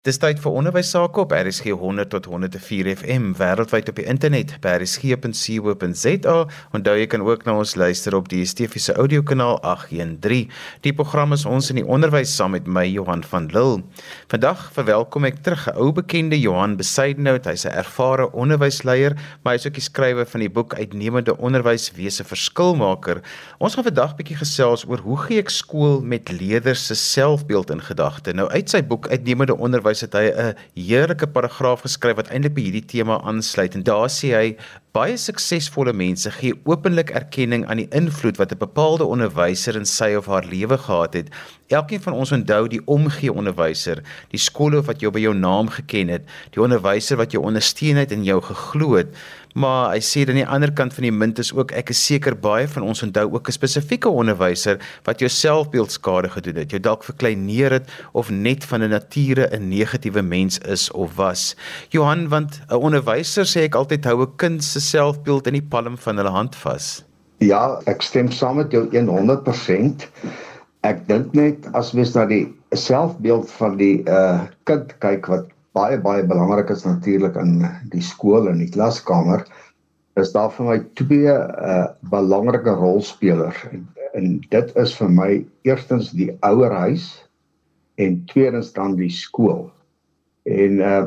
Dis tyd vir onderwys sake op RSG 100 tot 104 FM wêreldwyd op die internet by rsg.co.za. Onthou jy kan ook na ons luister op die DSTV se audiokanaal 813. Die program is ons in die onderwys saam met my Johan van Lille. Vandag verwelkom ek terug 'n ou bekende Johan Besuidenhout. Hy's 'n ervare onderwysleier, maar hy's ook die skrywer van die boek Uitnemende Onderwys wese verskilmaker. Ons gaan vandag bietjie gesels oor hoe gee ek skool met leerders se selfbeeld in gedagte. Nou uit sy boek Uitnemende Onderwys onderwys het hy 'n heerlike paragraaf geskryf wat eintlik by hierdie tema aansluit en daar sê hy baie suksesvolle mense gee openlik erkenning aan die invloed wat 'n bepaalde onderwyser in sy of haar lewe gehad het. Elkeen van ons onthou die omgee onderwyser, die skoolhoof wat jou by jou naam geken het, die onderwyser wat jou ondersteun het en jou geglo het. Maar hy sê dan die ander kant van die munt is ook ek is seker baie van ons onthou ook 'n spesifieke onderwyser wat jou selfbeeld skade gedoen het, jou dalk verkleineer het of net van 'n nature 'n negatiewe mens is of was. Johan, want 'n onderwyser sê ek altyd hou 'n kind se selfbeeld in die palm van hulle hand vas. Ja, ek stem saam met jou 100%. Ek dink net as mens na die selfbeeld van die uh kind kyk wat baie baie belangrik is natuurlik in die skool en die klaskamer is daar vir my twee uh belangrike rolspelers en, en dit is vir my eerstens die ouerhuis en tweedens dan die skool. En uh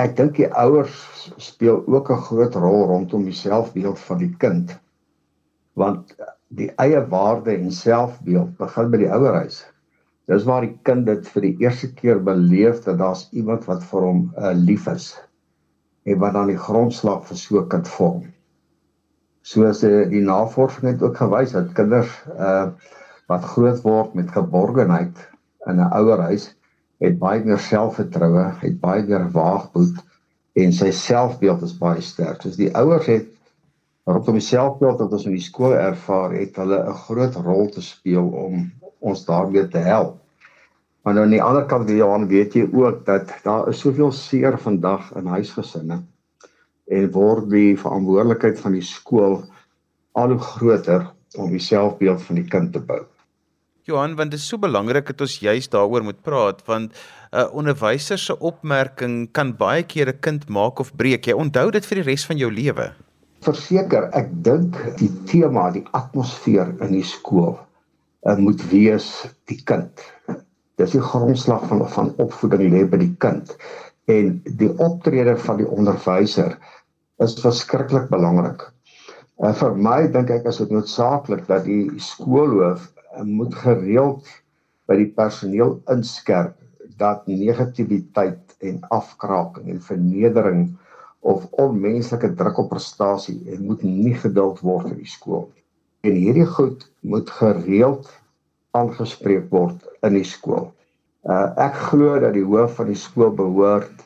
ek dink die ouers speel ook 'n groot rol rondom die selfbeeld van die kind. Want die eie waarde en selfbeeld begin by die ouerhuis. Dis waar die kind dit vir die eerste keer beleef dat daar's iemand wat vir hom uh, lief is en wat dan die grondslag vir so 'n kind vorm. Soos uh, die navorsing het ook gewys dat kinders uh wat groot word met geborgenheid in 'n ouerhuis het baie meer selfvertroue, het baie meer waagmoed en sy selfbeeld is baie sterk. Soos die ouers het rondom die selfbeeld wat ons in die skool ervaar, het hulle 'n groot rol te speel om ons daarmee te help. Maar nou aan die ander kant wie Johan weet jy ook dat daar is soveel seer vandag in huisgesinne en word die verantwoordelikheid van die skool al hoe groter om die selfbeeld van die kind te bou. Johan, want dit is so belangrik dat ons juist daaroor moet praat want 'n uh, onderwyser se opmerking kan baie keer 'n kind maak of breek. Jy onthou dit vir die res van jou lewe. Verseker, ek dink die tema, die atmosfeer in die skool uh, moet wees die kind. Dis die grondslag van van opvoeding lê by die kind en die optrede van die onderwyser is verskriklik belangrik. Uh, vir my dink ek is dit noodsaaklik dat die skoolhoof uh, moet gereeld by die personeel inskerp dat negativiteit en afkraking en vernedering of onmenslike druk op prestasie moet nie geduld word in die skool nie en hierdie goed moet gereeld aangespreek word in die skool. Uh ek glo dat die hoof van die skool behoort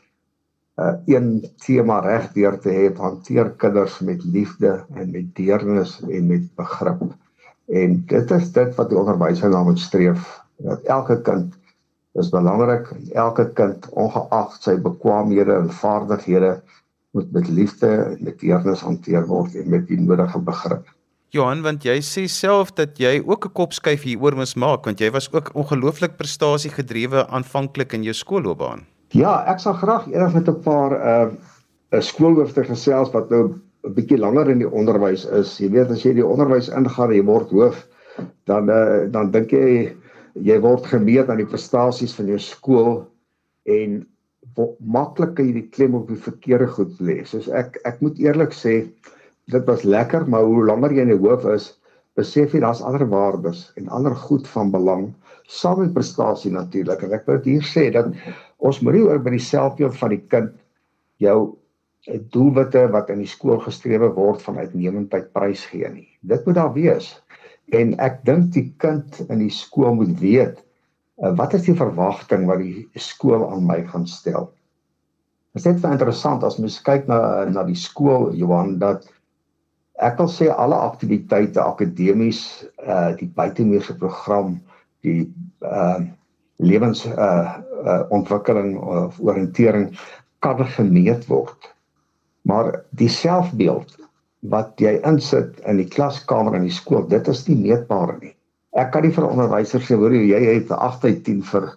uh een tema regdeur te hê, hanteer kinders met liefde en met deernis en met begrip. En dit is dit wat die onderwyser na moet streef, dat elke kind is belangrik, elke kind ongeag sy bekwaamhede en vaardighede moet met liefde en met deernis hanteer word en met die nodige begrip. Johan, want jy sê self dat jy ook 'n kopskuif hieroor moes maak want jy was ook ongelooflik prestasiegedrewe aanvanklik in jou skoolloopbaan. Ja, ek sal graag eendag met 'n paar uh 'n skoolhoofde gesels wat nou 'n bietjie langer in die onderwys is. Jy weet as jy die onderwys ingaan jy word hoof, dan uh dan dink jy jy word gemeet aan die prestasies van jou skool en maklik kan jy die klem op die verkeerde goed lê. Soos ek ek moet eerlik sê dit was lekker, maar hoe langer jy in die hoof is, besef jy daar's ander waardes en ander goed van belang, saam met prestasie natuurlik. En ek wil hier sê dat ons moet nie oor by die selfbeeld van die kind jou doelwitte wat in die skool gestrewe word van uitnemendheid prys gee nie. Dit moet daar wees. En ek dink die kind in die skool moet weet uh, wat is die verwagting wat die skool aan my gaan stel. Dit is net interessant as mens kyk na na die skool Johan dat ek wil sê alle aktiwiteite akademies uh die buitemuurse program die uh lewens uh, uh ontwikkeling of oriëntering kan gemeet word. Maar die selfbeeld wat jy insit in die klaskamer in die skool dit is nie meetbaar nie. Ek kan nie vir onderwysers sê hoor jy het 8 uit 10 vir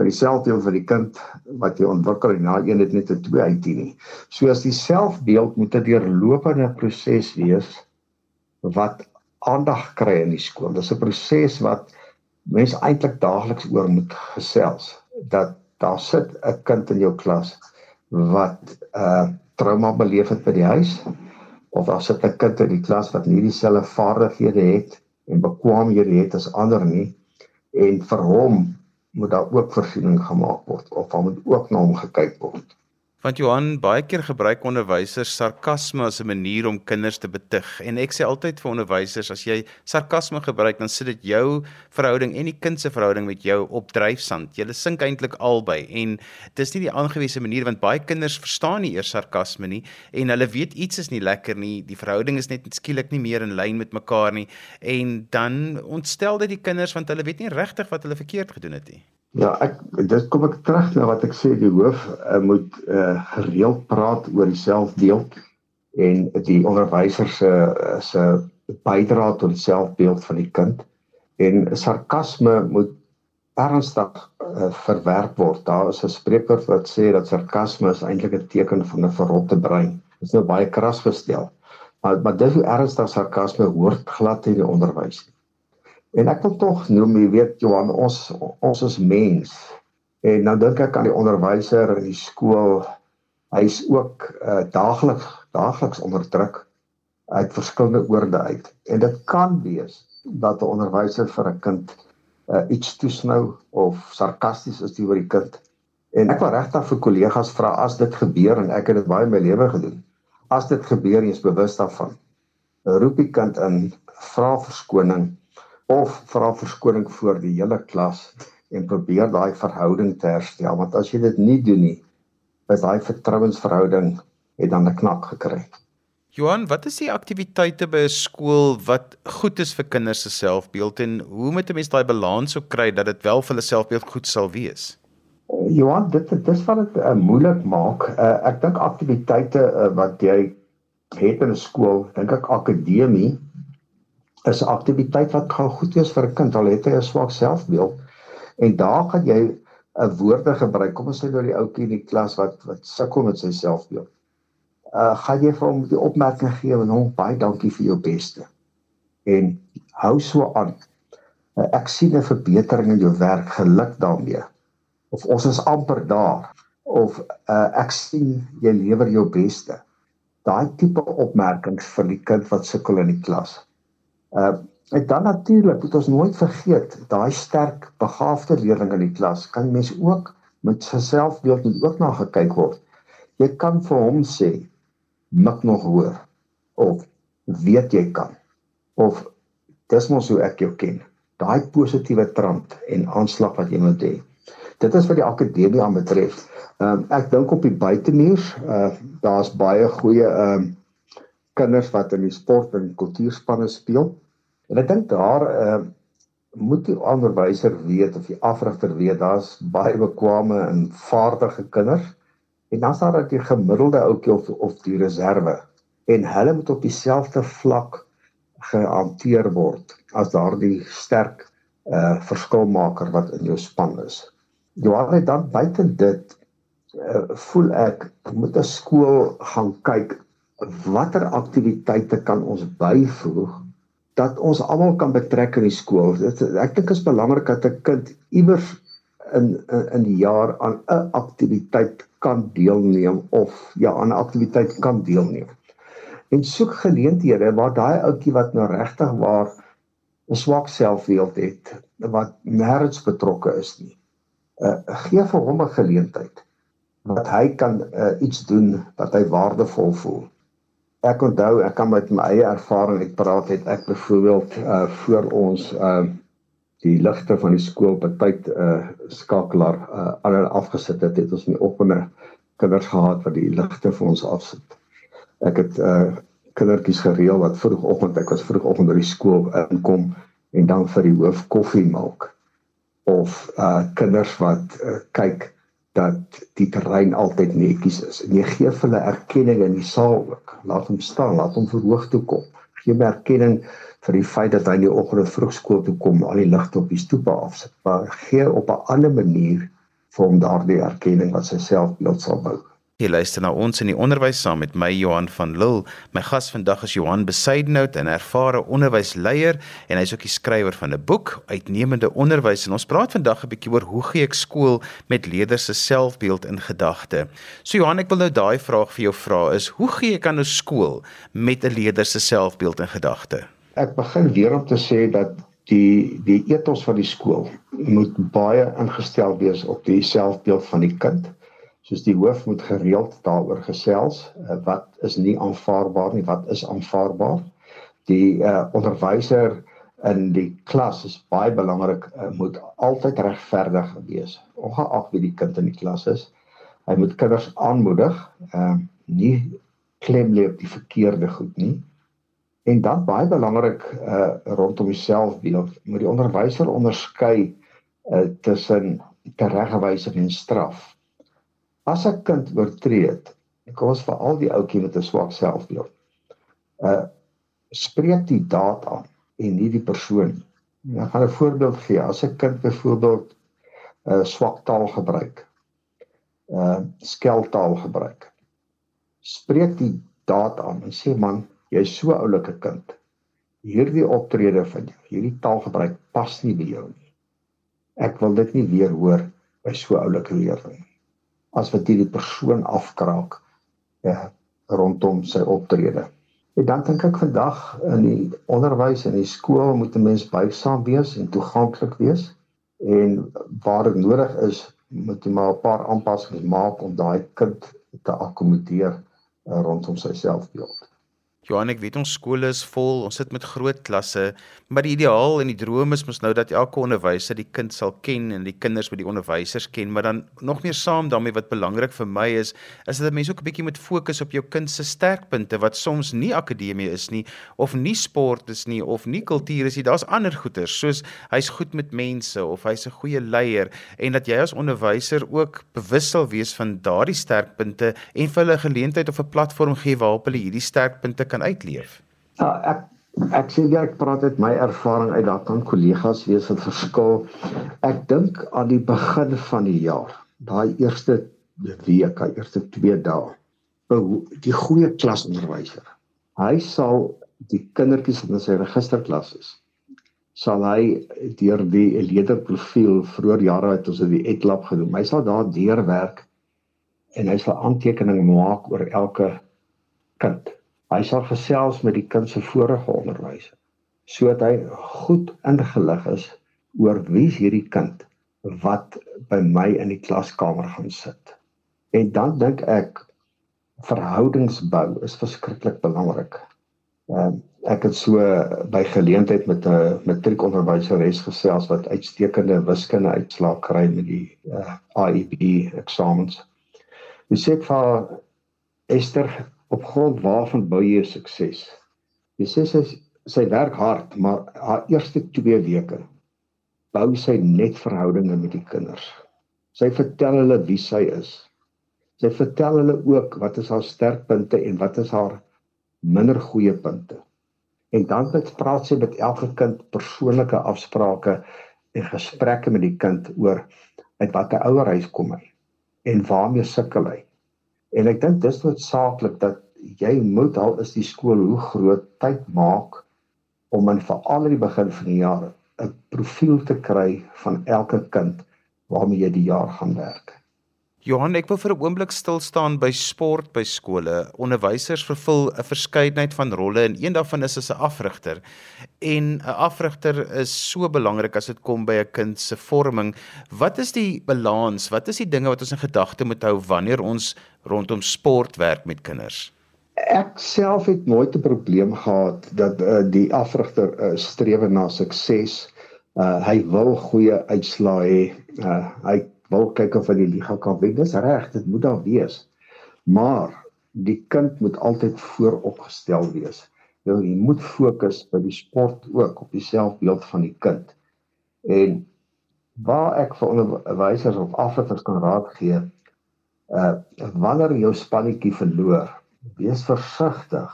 vir die selfbeeld van die kind wat jy ontwikkel en na een het net 'n 2 uit 10 nie. So as die selfbeeld moet 'n deurlopende proses wees wat aandag kry in die skool. Dis 'n proses wat mense eintlik daagliks oor moet gesels dat daar sit 'n kind in jou klas wat uh trauma beleef het by die huis of daar sit 'n kind in die klas wat nie dieselfde vaardighede het en bekwaamhede het as ander nie en vir hom moet daar ook voorsiening gemaak word of daar moet ook na hom gekyk word. Want Johan baie keer gebruik onderwysers sarkasme as 'n manier om kinders te betug en ek sê altyd vir onderwysers as jy sarkasme gebruik dan sit dit jou verhouding en die kind se verhouding met jou op dryfsand. Jy sink eintlik albei en dis nie die aangewese manier want baie kinders verstaan nie eers sarkasme nie en hulle weet iets is nie lekker nie. Die verhouding is net skielik nie meer in lyn met mekaar nie en dan ontstel dit die kinders want hulle weet nie regtig wat hulle verkeerd gedoen het nie. Ja, ek dit kom ek terug na wat ek sê die hoof uh, moet uh, gereeld praat oor die selfbeeld en die onderwyser se se bydra tot die selfbeeld van die kind en sarkasme moet ernstig uh, verwerp word. Daar is 'n spreekwoord wat sê dat sarkasme is eintlik 'n teken van 'n verrotte brein. Dit is nou baie kras gestel. Maar maar dis hoe ernstig sarkasme hoort glad in die onderwys. Nie. En ek wil tog noem, jy weet Johan, ons ons is mens. En nou dink ek aan die onderwyser in die skool. Hy's ook uh, daagliks daagliks onder druk uit verskillende oorde uit. En dit kan wees dat 'n onderwyser vir 'n kind uh, iets toesnou of sarkasties is teenoor die kind. En ek wil regtig vir kollegas vra as dit gebeur en ek het dit baie in my lewe gedoen. As dit gebeur, jy's bewus daarvan. Roep die kind in, vra verskoning of vra verskoning voor die hele klas en probeer daai verhouding te herstel want as jy dit nie doen nie is daai vertrouensverhouding het dan 'n knak gekry. Johan, wat is die aktiwiteite by 'n skool wat goed is vir kinders se selfbeeld en hoe moet 'n mens daai balans sou kry dat dit wel vir hulle selfbeeld goed sal wees? Johan, dit dis wat dit uh, moeilik maak. Uh, ek dink aktiwiteite uh, wat jy het in 'n skool, dink ek akademie is 'n aktiwiteit wat gaan goed wees vir 'n kind al het hy 'n swak selfbeeld. En daar gaan jy 'n woorde gebruik kom ons sê nou die ouetjie in die klas wat wat sukkel met sy selfbeeld. Uh gaan jy vir hom die opmerking gee en hom baie dankie vir jou beste. En hou so aan. Uh, ek sien 'n verbetering in jou werk geluk daarmee. Of ons is amper daar. Of uh ek sien jy lewer jou beste. Daai tipe opmerkings vir die kind wat sukkel in die klas Uh en dan natuurlik moet ons nooit vergeet daai sterk begaafde leerling in die klas kan mens ook met sy selfbeeld moet ook na gekyk word. Jy kan vir hom sê mik nog hoor of weet jy kan of dis mos hoe ek jou ken. Daai positiewe trant en aanslag wat jy moet hê. Dit is wat die akademie aanbetref. Ehm um, ek dink op die buitemuur uh daar's baie goeie ehm um, kinders wat in die sport en kultuurspanne speel. En ek dink daar uh, moet die onderwyser weet of die afrigter weet daar's baie bekwame en vaardige kinders en dan staan daar die gemiddelde ouetjie of of die reserve en hulle moet op dieselfde vlak gehanteer word as daardie sterk uh verskilmaker wat in jou span is. Johan het dan buite dit uh, voel ek moet 'n skool gaan kyk watter aktiwiteite kan ons byvoeg dat ons almal kan betrek in die skool. Dit ek dink is belangrik dat 'n kind iewers in, in die jaar aan 'n aktiwiteit kan deelneem of ja aan 'n aktiwiteit kan deelneem. En soek geleenthede waar daai ouetjie wat nou regtig waar 'n swak selfbeeld het, wat nêrens betrokke is nie. Uh gee vir hom 'n geleentheid wat hy kan uh, iets doen wat hy waardevol voel ek onthou ek kan met my eie ervaring ek praat het ek byvoorbeeld uh voor ons uh die ligte van die skool bytyd uh skakelaar uh al afgesit het het ons nie oggende kinders gehad wat die ligte vir ons afsit. Ek het uh kindertjies gereël wat vroegoggend ek was vroegoggend by die skool inkom en dan vir die hoof koffie maak of uh kinders wat uh, kyk dat die terrein altyd netjies is. En jy gee hulle erkenning in die saal ook. Laat hom staan, laat hom verhoog toe kom. Gee hom erkenning vir die feit dat hy in die oggend vroeg skool toe kom, al die ligte op die stoep afsit. Maar gee op 'n ander manier vir hom daardie erkenning wat sy selfbeeld sal bou. Jy luister na ons in die onderwys saam met my Johan van Lille. My gas vandag is Johan Besaidnout, 'n ervare onderwysleier en hy's ook die skrywer van 'n boek, Uitnemende Onderwys. En ons praat vandag 'n bietjie oor hoe gee ek skool met leerders se selfbeeld in gedagte. So Johan, ek wil nou daai vraag vir jou vra is, hoe gee ek aan 'n skool met 'n leerder se selfbeeld in gedagte? Ek begin weer om te sê dat die die ethos van die skool moet baie ingestel wees op die selfbeeld van die kind soos die hoof moet gereeld daaroor gesels uh, wat is nie aanvaarbaar nie wat is aanvaarbaar? Die uh, onderwyser in die klas is baie belangrik uh, moet altyd regverdig wees ongeag wie die kind in die klas is. Hy moet kinders aanmoedig uh, nie klem lê op die verkeerde goed nie. En dan baie belangrik uh, rondom selfbeeld moet die onderwyser onderskei uh, tussen teregwysing en straf as 'n kind oortree het, kom ons vir al die ouetjie met 'n swak selfbeeld. Uh spreek die daad aan en nie die persoon nie. Ek gaan 'n voorbeeld gee. As 'n kind byvoorbeeld uh, swak taal gebruik, uh skeltaal gebruik. Spreek die daad aan en sê man, jy's so oulike kind. Hierdie optrede van jou, hierdie taalgebruik pas nie by jou nie. Ek wil dit nie weer hoor by so oulike leerling as wat hierdie persoon afkraak ja rondom sy optrede. En dan dink ek vandag in die onderwys en die skool moet 'n mens buigsaam wees en toeganklik wees en waar dit nodig is moet jy maar 'n paar aanpassings maak om daai kind te akkommodeer uh, rondom sy selfbeeld. Johan, ek weet ons skole is vol, ons sit met groot klasse, maar die ideaal en die droom is mos nou dat elke onderwyser die kind sal ken en die kinders met die onderwysers ken, maar dan nog meer saam daarmee wat belangrik vir my is, is dat mense ook 'n bietjie moet fokus op jou kind se sterkpunte wat soms nie akademie is nie of nie sport is nie of nie kultuur is nie. Daar's ander goeters soos hy's goed met mense of hy's 'n goeie leier en dat jy as onderwyser ook bewus sal wees van daardie sterkpunte en vir hulle 'n geleentheid of 'n platform gee waarop hulle hierdie sterkpunte kan uitleef? Ja, ek ek sê jy ek praat uit my ervaring uit daar kan kollegas wees wat verskil. Ek dink aan die begin van die jaar, daai eerste week, daai eerste 2 dae, die goeie klasonderwyser. Hy sal die kindertjies in sy registerklas is sal hy deur die leerderprofiel vroeër jare het ons dit etlab genoem. Hy sal daar deurwerk en hy sal aantekeninge maak oor elke kind Hy sal gesels met die kind se vorige onderwyser sodat hy goed ingelig is oor wie's hierdie kind wat by my in die klaskamer gaan sit. En dan dink ek verhoudingsbou is verskriklik belangrik. Ehm ek het so by geleentheid met 'n matriekonderwyseres gesels wat uitstekende wiskunde uitslae kry met die uh, eh, IEP eksamens. Sy sê vir Esther op grond waarvan bou jy sukses? Jy sê sy sy werk hard, maar haar eerste 2 weke bou sy net verhoudinge met die kinders. Sy vertel hulle wie sy is. Sy vertel hulle ook wat is haar sterkpunte en wat is haar minder goeie punte. En dan het praat sy met elke kind persoonlike afsprake en gesprekke met die kind oor uit watter ouerhuis kom hy en waarmee sukkel hy. En ek dink dis noodsaaklik dat jy moet al is die skool hoe groot tyd maak om in veral in die begin van die jaar 'n profiel te kry van elke kind waarmee jy die jaar gaan werk. Johan, ek wil vir 'n oomblik stil staan by sport by skole. Onderwysers vervul 'n verskeidenheid van rolle en een daarvan is as 'n afrigter. En 'n afrigter is so belangrik as dit kom by 'n kind se vorming. Wat is die balans? Wat is die dinge wat ons in gedagte moet hou wanneer ons rondom sport werk met kinders? Ek self het nooit 'n probleem gehad dat uh, die afrigter uh, streef na sukses. Uh, hy wil goeie uitslae hê. Uh, hy wil kyk of hy die liga kan wen. Dis reg, dit moet daar wees. Maar die kind moet altyd vooropgestel wees. Nou jy moet fokus by die sport ook op die selfbeeld van die kind. En waar ek vir onderwysers of afletters kan raad gee, uh wanneer jou spannetjie verloor, wees versigtig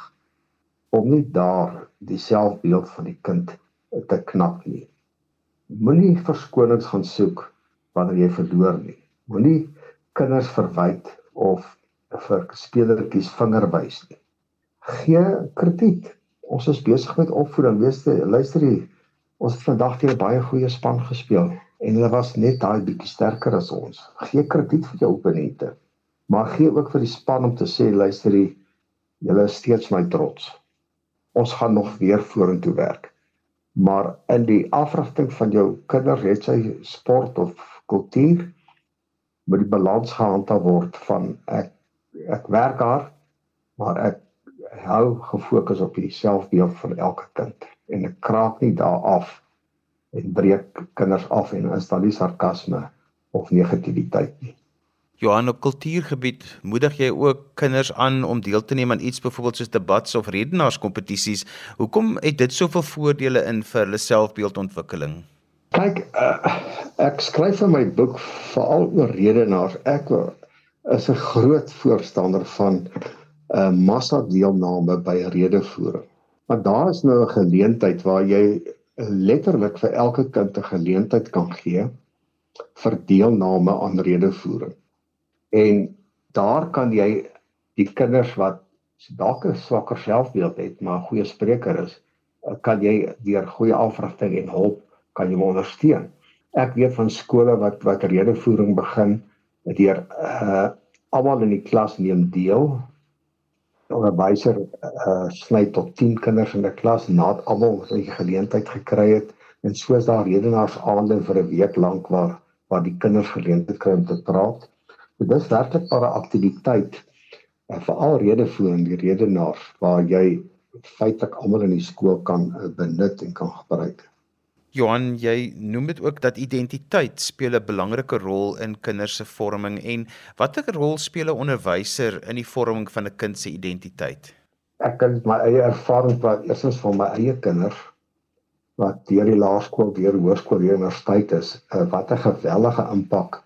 om nie daar die selfbeeld van die kind te knap nie. Moenie verskonings gaan soek wanneer jy verloor nie. Moenie kinders verwyd of vir spelertjies vinger wys nie. Gee krediet. Ons is besig met opvoeding. Wees luister hier. Ons het vandag teen 'n baie goeie span gespeel en hulle was net daai bietjie sterker as ons. Gee krediet vir jou opponente. Maar gee ook vir die span om te sê luister hier, julle is steeds my trots. Ons gaan nog weer vorentoe werk. Maar in die afrigting van jou kinders het sy sport of kultuur moet die balans gehandhaaf word van ek ek werk hard maar ek hou gefokus op die selfbeeld van elke kind en ek kraak nie daar af en breek kinders af en installeer sarkasme of negativiteit nie. Johan op kultuurgebied moedig jy ook kinders aan om deel te neem aan iets byvoorbeeld soos debats of redenaarskompetisies. Hoekom het dit soveel voordele in vir hulle selfbeeldontwikkeling? Kyk, uh, ek skryf in my boek veral oor redenaars. Ek is 'n groot voorstander van 'n uh, massa deelname by redevoering. Maar daar is nou 'n geleentheid waar jy letterlik vir elke kind 'n geleentheid kan gee vir deelname aan redevoering. En daar kan jy die kinders wat dalk 'n swakker selfbeeld het, maar 'n goeie spreker is, kan jy deur goeie afrigting en hulp kan jy ondersteun. Ek weet van skole wat wat redevoering begin deur uh almal in die klas neem deel onderwyser uh, sny tot 10 kinders in 'n klas nadat almal 'n geleentheid gekry het en soos daar redenaarsaande vir 'n week lank waar waar die kinders geleentheid kry om te praat. Dit is werklik 'n aktiwiteit en veral redevoering die redenaars waar jy feitelik almal in die skool kan uh, benut en kan gebruik. Johan, jy noem dit ook dat identiteit speel 'n belangrike rol in kinders se vorming en watter rol speel 'n onderwyser in die vorming van 'n kind se identiteit? Ek kan my eie ervaring praat. Eersins van my eie kinders wat deur die laerskool, deur hoërskool, deur universiteit is, uh, wat 'n geweldige impak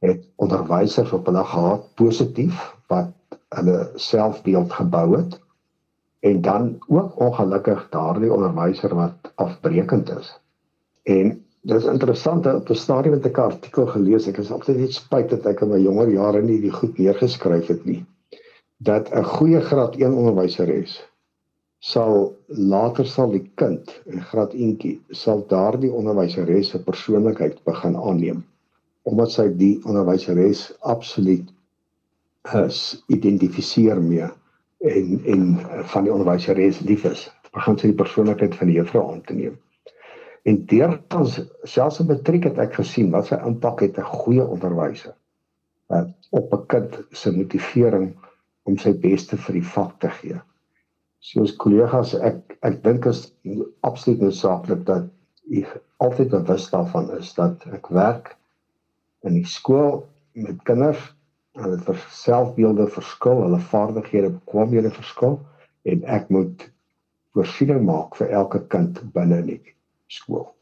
het onderwysers op hulle gehad. Positief wat hulle selfbeeld gebou het. En dan ook ongelukkig daardie onderwyser wat afbreekend is En dit is interessant op 'n stadium het ek 'n artikel gelees. Ek is altyd net spyt dat ek in my jonger jare nie die goed neergeskryf het nie. Dat 'n goeie graad 1 onderwyser is sal later sal die kind in graad 1tjie sal daardie onderwyseres se persoonlikheid begin aanneem omdat sy die onderwyseres absoluut is identifiseer mee en en van die onderwyseres lief is begin sy die persoonlikheid van die juffrou aan te neem En deur ons selfs in matriek het ek gesien wat sy impak het 'n goeie onderwyser uh, op 'n kind se motivering om sy beste vir die vak te gee. Soos kollegas ek ek dink is absoluut noodsaaklik dat ek altyd bewus daarvan is dat ek werk in die skool met kinders en dit vir selfbeelde verskil, hulle vaardighede, bekwamehede verskil en ek moet voorsiening maak vir elke kind binne nie skool.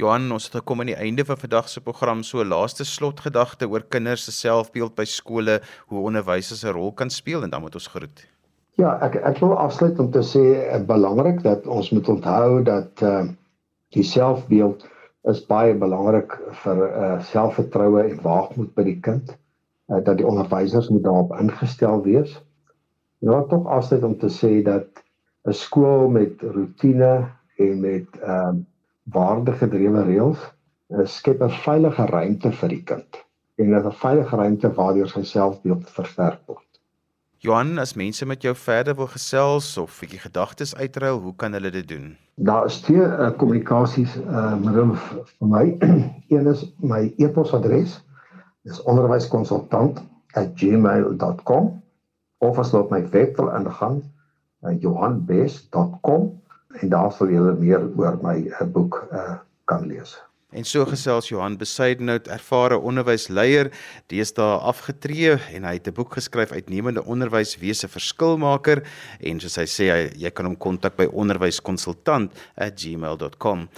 Johan, ons het gekom aan die einde van vandag se program. So laaste slotgedagte oor kinders se selfbeeld by skole, hoe onderwysers 'n rol kan speel en dan moet ons groet. Ja, ek ek wil afsluit om te sê uh, belangrik dat ons moet onthou dat uh die selfbeeld is baie belangrik vir uh selfvertroue en waagmoed by die kind. Uh dat die onderwysers moet daarop ingestel wees. Ja, tog afsluit om te sê dat 'n skool met rotine en met ehm uh, waardegedrewe reëls uh, skep 'n veilige ruimte vir die kind en 'n veilige ruimte waardeur sy selfbeeld versterk word. Johan, as mense met jou verder wil gesels of 'n bietjie gedagtes uitruil, hoe kan hulle dit doen? Daar is twee uh, kommunikasies uh middel vir my. Een is my e-posadres. Dis onderwyskonsultant@gmail.com of as loop my webwerf aan gaan uh, johanbes.com en daar sal julle meer oor my uh, boek uh, kan lees. En so gesels Johan Besuidenhout, ervare onderwysleier, deesdae afgetree en hy het 'n boek geskryf uitnemende onderwys wese verskilmaker en soos hy sê hy, jy kan hom kontak by onderwyskonsultant@gmail.com.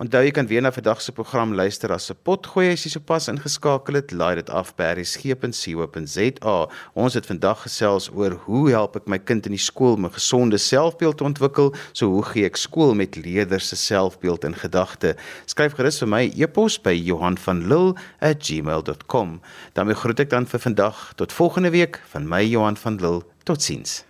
Onthou jy kan weer na vandag se program luister as 'n potgooi as jy sopas ingeskakel het. Laai dit af by berriesgep.co.za. Ons het vandag gesels oor hoe help ek my kind in die skool om 'n gesonde selfbeeld te ontwikkel? So hoe gee ek skool met leerders se selfbeeld in gedagte? Skryf gerus vir my my e-pos by Johan van Lille@gmail.com. daarmee groet ek dan vir vandag tot volgende week van my Johan van Lille totsiens